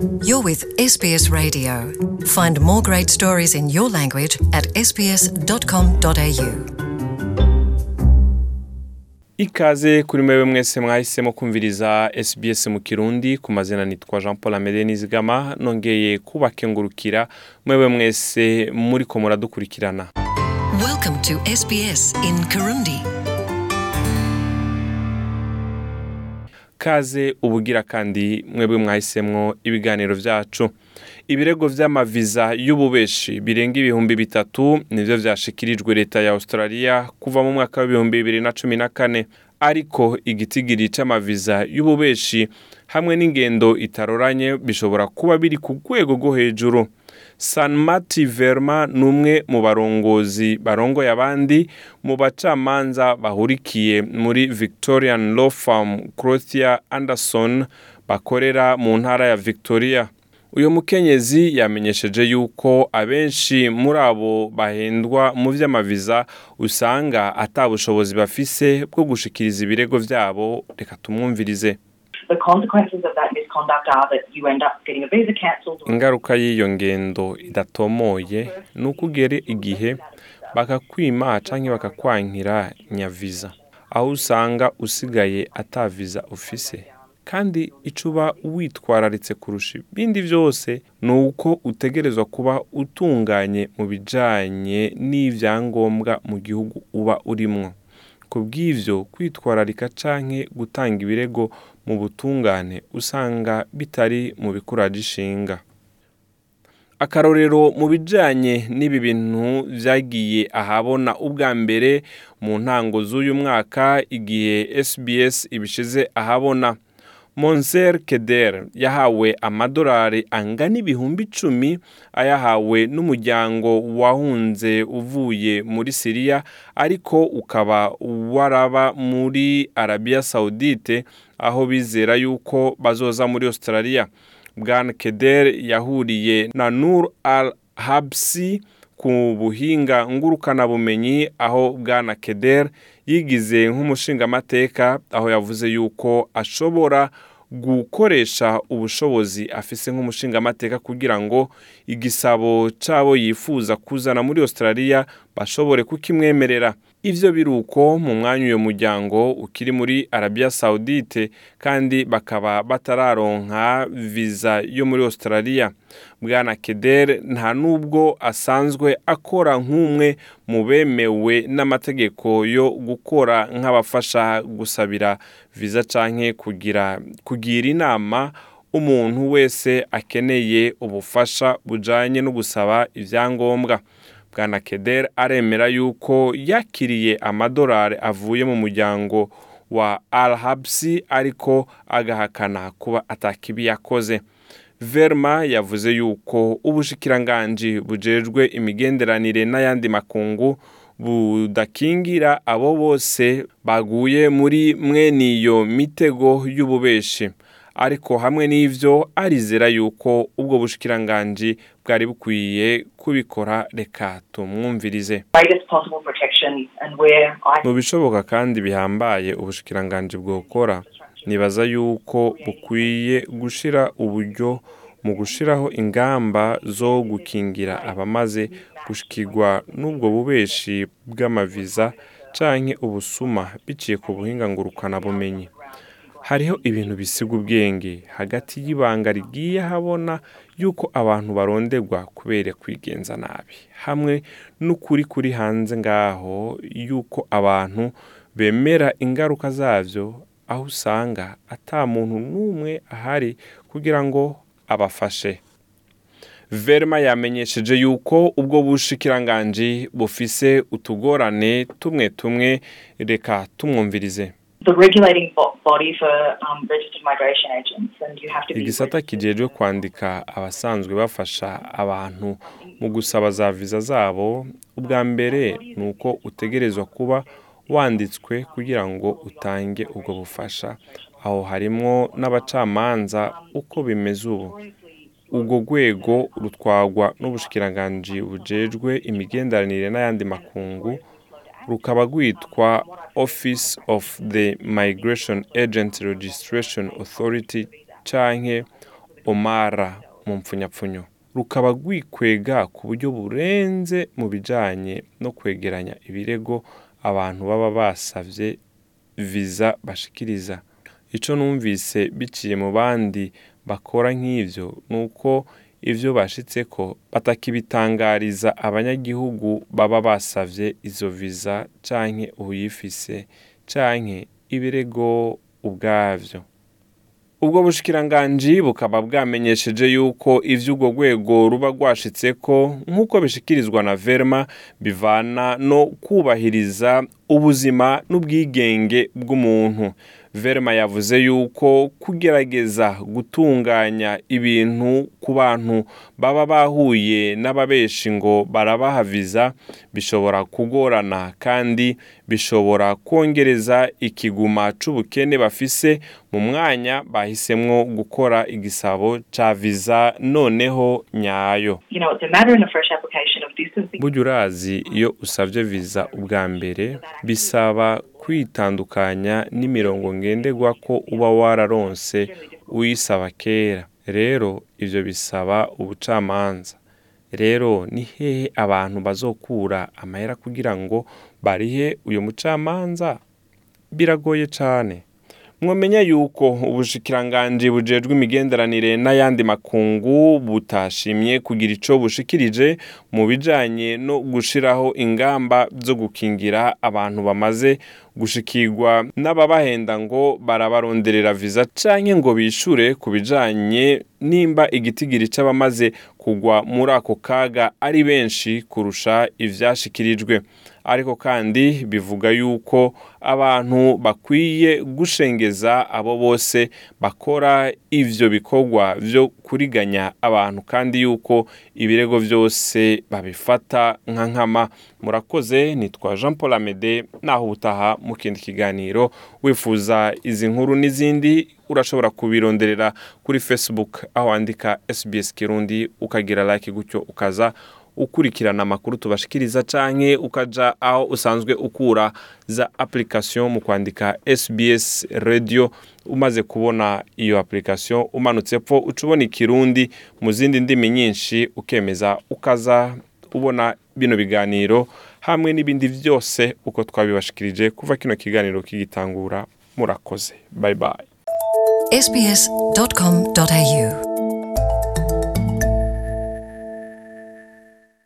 You're with SBS Radio. Find more great stories in your language at sbs.com.au. ikaze kuri mwewe mwese mwahisemo kumviriza SBS mu kirundi ku mazina nitwa Jean Paul Amede Nizigama nongeye kubakengurukira mwewe mwese muriko muradukurikirana Welcome to SBS in Kirundi. Kaze ubugira kandi mwebwe mwahisemwo ibiganiro vyacu. Ibirego vy'amaviza y'ububeshi birenga ibihumbi bitatu nivyo vyashikirijwe leta ya Australia kuva mu mwaka w'ibihumbi bibiri na cumi na kane. Ariko igitigiri c'amaviza y'ububeshi hamwe n'ingendo itaroranye bishobora kuba biri ku rwego rwo hejuru. Sanmati Verma ni umwe mu barongozi barongoye abandi mu bacamanza bahurikiye muri Victorian Law Firm Crothia Anderson bakorera mu ntara ya Victoria. Uyu mukenyezi yamenyesheje yuko abenshi muri abo bahendwa mu vy'amaviza usanga ata bushobozi bafise bwo gushikiriza ibirego vyabo reka tumwumvirize. Ingaruka y'iyo ngendo idatomoye ni uko ugera igihe bakakwima canke bakakwankira nyaviza aho usanga usigaye ata viza ufise. Kandi ico uba witwararitse kurusha ibindi vyose ni uko utegerezwa kuba utunganye mu bijanye n'ivyangombwa mu gihugu uba urimwo. Ku bw'ivyo kwitwararika canke gutanga ibirego mu butungane usanga bitari mu bikuraje ishinga akarorero mu bijanye n'ibi bintu vyagiye ahabona ubwa mbere mu ntango z'uyu mwaka igihe SBS ibishize ahabona. Monser Keder yahawe amadolari angana ibihumbi icumi ayahawe n'umuryango wahunze uvuye muri Siriya ariko ukaba waraba muri Arabia Saudite aho bizera yuko bazoza muri Australia. Bwana Keder yahuriye na Nur al Habsi ku buhinga ngurukanabumenyi aho Bwana Keder yigize nk'umushingamateka aho yavuze yuko ashobora gukoresha ubushobozi afise nk'umushingamateka kugira ngo igisabo cabo yifuza kuzana muri Australia bashobore kukimwemerera. Ivyo biruko mu mwanya uyo muryango ukiri muri Arabia Saudite kandi bakaba batararonka viza yo muri Australia. Bwana Keder nta nubwo asanzwe akora nk'umwe mu bemewe n'amategeko yo gukora nk'abafasha gusabira viza canke kugira kugira inama umuntu wese akeneye ubufasha bujanye no gusaba ivyangombwa. Bwana Keder aremera yuko yakiriye amadolari avuye mu muryango wa Al Habsi ariko agahakana kuba atakibi yakoze. Verma yavuze yuko ubushikiranganji bujejwe imigenderanire n'ayandi makungu budakingira abo bose baguye muri mwene iyo mitego y'ububeshi ariko hamwe n'ivyo arizera yuko ubwo bushikiranganji bwari bukwiye kubikora reka tumwumvirize. Mu bishoboka kandi bihambaye ubushikiranganji bwokora nibaza yuko bukwiye gushira uburyo mu gushiraho ingamba zo gukingira abamaze gushikirwa n'ubwo bubeshi bw'amaviza canke ubusuma biciye ku buhinga ngurukana bumenyi. Hariho ibintu bisiga ubwenge. Hagati y'ibanga rigiye habona yuko abantu baronderwa kubera kwigenza nabi. Hamwe n'ukuri kuri hanze ngaho yuko abantu bemera ingaruka zavyo aho usanga ata muntu n'umwe ahari kugira ngo abafashe. Verma yamenyesheje yuko ubwo bushikiranganji bufise utugorane tumwe tumwe reka tumwumvirize. The regulating bo- body for um, registered migration agents, and you have to be igisata kijejwe kwandika abasanzwe bafasha abantu mu gusaba za viza zabo. Ubwa mbere ni uko utegerezwa kuba wanditswe kugira ngo utange ubwo bufasha. Aho harimwo n'abacamanza uko bimeze ubu. Ubwo rwego rutwagwa n'ubushikiranganji bujejwe imigenderanire n'ayandi makungu rukaba rwitwa office of the migration agent registration authority canke omara mu mpfunyapfunyo. Rukaba rwikwega ku buryo burenze mu bijyanye no kwegeranya ibirego abantu baba basabye viza bashikiriza. Icyo numvise biciye mu bandi bakora nk'ibyo ni uko ibyo bashyitse ko batakibitangariza abanyagihugu baba basabye izo viza cyangwa uyifise cyangwa ibirego ubwabyo ubwo bushikiranganji bukaba bwamenyesheje yuko ivy'urwo rwego ruba rwashitse ko nk'uko bishikirizwa na verma bivana no kubahiriza ubuzima n'ubwigenge bw'umuntu. Verma yavuze yuko kugerageza gutunganya ibintu ku bantu baba bahuye n'ababeshi ngo barabaha viza bishobora kugorana kandi bishobora kongereza ikiguma c'ubukene bafise mu mwanya bahisemwo gukora igisabo ca viza noneho nyayo. You know, burya urazi iyo usabye viza ubwa mbere bisaba kwitandukanya n'imirongo ngenderwa ko uba wararonse uyisaba kera. Rero ibyo bisaba ubucamanza. Rero ni hehe abantu bazokura amahera kugira ngo barihe uyu mucamanza? Biragoye cyane mwamenya yuko ubushikiranganji bujejwe imigenderanire n'ayandi makungu butashimye kugira ico bushikirije mu bijanye no gushiraho ingamba zo gukingira abantu bamaze gushikirwa n'ababahenda ngo barabaronderera viza canke ngo bishure ku bijanye nimba igitigiri c'abamaze kugwa muri ako kaga ari benshi kurusha ivyashikirijwe. Ariko kandi bivuga yuko abantu bakwiye gushengeza abo bose bakora ivyo bikorwa vyo kuriganya abantu kandi yuko ibirego vyose babifata nka nkama. Murakoze nitwa Jean Paul Amede naho ubutaha mu kindi kiganiro. Wifuza izi nkuru n'izindi urashobora kubironderera kuri Facebook. Aho wandika SBS Kirundi ukagira like gutyo ukaza ukurikirana amakuru tubashikiriza canke ukaja aho usanzwe ukura za application mu kwandika SBS radio. Umaze kubona iyo application umanutse pfo uca ubona ikirundi mu zindi ndimi nyinshi ukemeza ukaza ubona bino biganiro hamwe n'ibindi byose uko twabibashikirije kuva kino kiganiro kigitangura murakoze. Bye bye. sbs.com.au